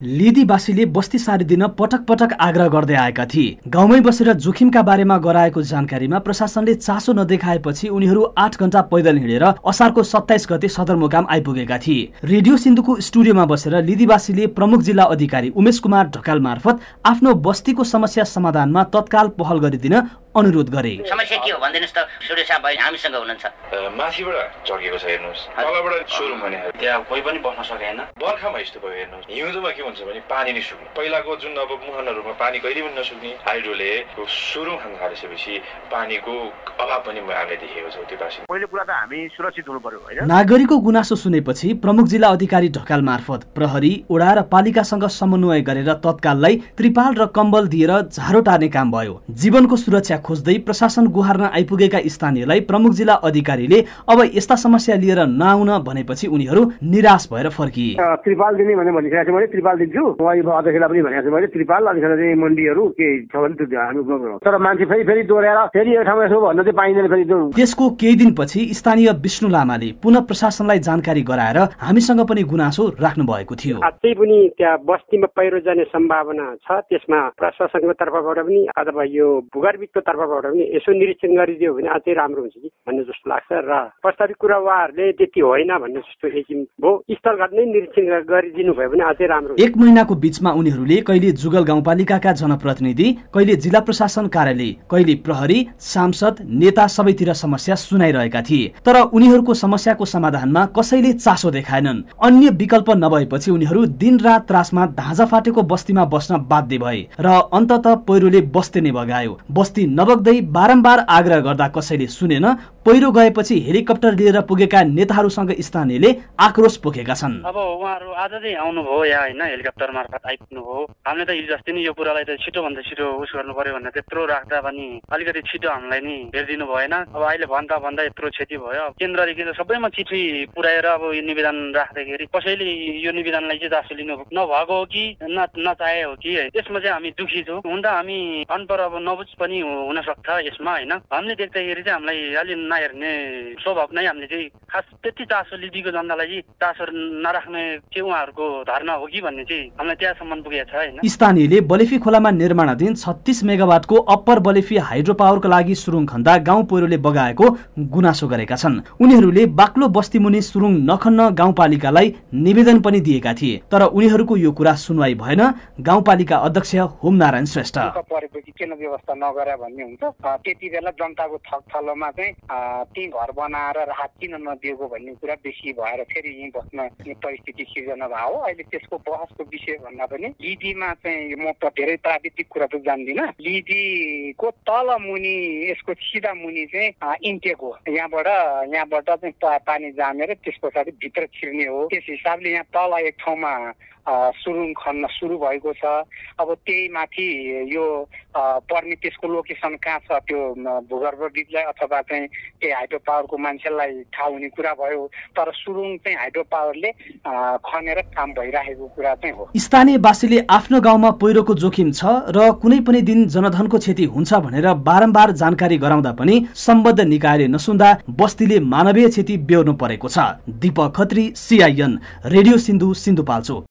लिदीवासीले बस्ती सारिदिन पटक पटक आग्रह गर्दै आएका थिए। गाउँमै बसेर जोखिमका बारेमा गराएको जानकारीमा प्रशासनले चासो नदेखाएपछि उनीहरू आठ घण्टा पैदल हिँडेर असारको सत्ताइस गते सदरमुकाम आइपुगेका थिए। रेडियो सिन्धुको स्टुडियोमा बसेर लिदीवासीले प्रमुख जिल्ला अधिकारी उमेश कुमार ढकाल मार्फत आफ्नो बस्तीको समस्या समाधानमा तत्काल पहल गरिदिन अनुरोध गरे। समस्या के हो? भनिदिनुहोस् त सुरेसा भाइ हामीसँग हुनुहुन्छ। माथिबाट झर्केको छ हेर्नुहोस्। तलबाट सोरुम भने त्यहाँ कोही पनि बस्न सकेन बर्खामा यस्तो भयो हेर्नुहोस्। हिउँदोमा के हुन्छ भने पानी नै सुक्ने। पहिलाको जुन अब मुहानहरूमा पानी कहिले पनि नसुक्ने। हाइड्रोले सुरुङ खान थालिसकेपछि पानीको अभाव पनि हामीले देखेको छौँ त्यो बासी। पहिलो कुरा त हामी सुरक्षित हुनु पर्यो होइन? नागरिकको गुनासो सुनेपछि प्रमुख जिल्ला अधिकारी ढकाल मार्फत प्रहरी ओडा र पालिकासँग समन्वय गरेर तत्काललाई त्रिपाल र कम्बल दिएर झारो टार्ने काम भयो। जीवनको सुरक्षा खोज्दै प्रशासन गुहार्न आइपुगेका स्थानीयलाई प्रमुख जिल्ला अधिकारीले अब यस्ता समस्या लिएर नआउन भनेपछि उनीहरू निराश भएर फर्किए त्रिपाल दिने भने भनिसकेको छु मैले त्रिपाल दिन्छु। अध्यक्षलाई पनि भनेको छु मैले त्रिपाल अनिखेर चाहिँ मन्डीहरू के छ भने त्यो हामी उपलब्ध तर मान्छे फेरि फेरि दोहोऱ्याएर फेरि एक ठाउँमा यसो भन्न चाहिँ पाइँदैन फेरि त्यो त्यसको केही दिनपछि स्थानीय विष्णु लामाले पुनः प्रशासनलाई जानकारी गराएर हामीसँग पनि गुनासो राख्नु भएको थियो। अझै पनि त्यहाँ बस्तीमा पहिरो जाने सम्भावना छ। त्यसमा प्रशासनको तर्फबाट पनि अथवा यो भूगर्भिकको तर्फबाट पनि यसो निरीक्षण गरिदियो भने अझै राम्रो हुन्छ कि भन्ने जस्तो लाग्छ र प्रस्तावित कुरा उहाँहरूले त्यति होइन भन्ने जस्तो किसिम भयो स्थलघाट नै निरीक्षण गरिदिनु भयो भने अझै राम्रो एक महिनाको बीचमा उनीहरूले कहिले जुगल गाउँपालिकाका जनप्रतिनिधि कहिले जिल्ला प्रशासन कार्यालय कहिले प्रहरी सांसद नेता सबैतिर समस्या सुनाइरहेका थिए। तर उनीहरूको समस्याको समाधानमा कसैले चासो देखाएनन्। अन्य विकल्प नभएपछि उनीहरू दिन रात त्रासमा धाँजा फाटेको बस्तीमा बस्न बाध्य भए र अन्तत पहिरोले बस्ती नै बगायो बस्ती नबग्दै बारम्बार आग्रह गर्दा कसैले सुनेन पहिरो गएपछि हेलिकप्टर लिएर पुगेका नेताहरूसँग स्थानीयले आक्रोश पोखेका छन्। अब उहाँहरू आज चाहिँ आउनुभयो यहाँ होइन हेलिकप्टर मार्फत आइपुग्नु भयो हामीले त हिजो अस्ति नै यो कुरालाई त छिटोभन्दा छिटो उस गर्नु पर्यो भनेर त्यत्रो राख्दा पनि अलिकति छिटो हामीलाई नि हेरिदिनु भएन। अब अहिले भन्दा भन्दा यत्रो क्षति भयो। केन्द्रदेखि त सबैमा चिठी पुऱ्याएर अब यो निवेदन राख्दाखेरि कसैले यो निवेदनलाई चाहिँ चासो लिनु नभएको हो कि नचाहे हो कि त्यसमा चाहिँ हामी दुखी छौँ। हुन त हामी अनपर अब नबुझ पनि सक्छ यसमा होइन। हामीले देख्दाखेरि चाहिँ हामीलाई अलि नहेर्ने स्वभाव नै हामीले चाहिँ खास त्यति चासो लिदिएको जनतालाई चाहिँ चासो नराख्ने चाहिँ उहाँहरूको धारणा हो कि भन्ने चाहिँ हामीलाई त्यहाँसम्म पुगेको छ होइन स्थानीयले बलेफी खोलामा निर्माणाधीन छत्तिस मेगावाटको अप्पर बलेफी हाइड्रो पावरको लागि सुरुङ खन्दा गाउँ पहिरोले बगाएको गुनासो गरेका छन्। उनीहरूले बाक्लो बस्ती मुनि सुरुङ नखन्न गाउँपालिकालाई निवेदन पनि दिएका थिए तर उनीहरूको यो कुरा सुनवाई भएन। गाउँपालिका अध्यक्ष होमनारायण श्रेष्ठ। भन्ने हुन्छ। त्यति बेला जनताको थक थलोमा चाहिँ त्यहीँ घर बनाएर राहत किन नदिएको भन्ने कुरा बेसी भएर फेरि यहीँ बस्न परिस्थिति सिर्जना भयो। अहिले त्यसको बहसको विषय भन्दा पनि लिदीमा चाहिँ म त धेरै प्राविधिक कुरा त जान्दिनँ। लिदीको तल मुनि यसको सिधा मुनि चाहिँ इन्टेक हो। यहाँबाट यहाँबाट चाहिँ पानी जामेर त्यस पछाडि भित्र छिर्ने हो। त्यस हिसाबले यहाँ तल एक ठाउँमा अ, सुरुङ खन्न सुरु भएको छ। अब त्यही माथि यो पर्ने त्यसको लोकेसन कहाँ छ त्यो भूगर्भविदलाई अथवा चाहिँ त्यही हाइड्रो पावरको मान्छेलाई थाहा हुने कुरा भयो। तर सुरुङ चाहिँ हाइड्रो पावरले खनेर काम भइराखेको कुरा चाहिँ हो। स्थानीयवासीले आफ्नो गाउँमा पहिरोको जोखिम छ र कुनै पनि दिन जनधनको क्षति हुन्छ भनेर बारम्बार जानकारी गराउँदा पनि सम्बद्ध निकायले नसुन्दा बस्तीले मानवीय क्षति बेहोर्नु परेको छ। Deepak Khatri CIN radio Sindhu Sindhupalchok.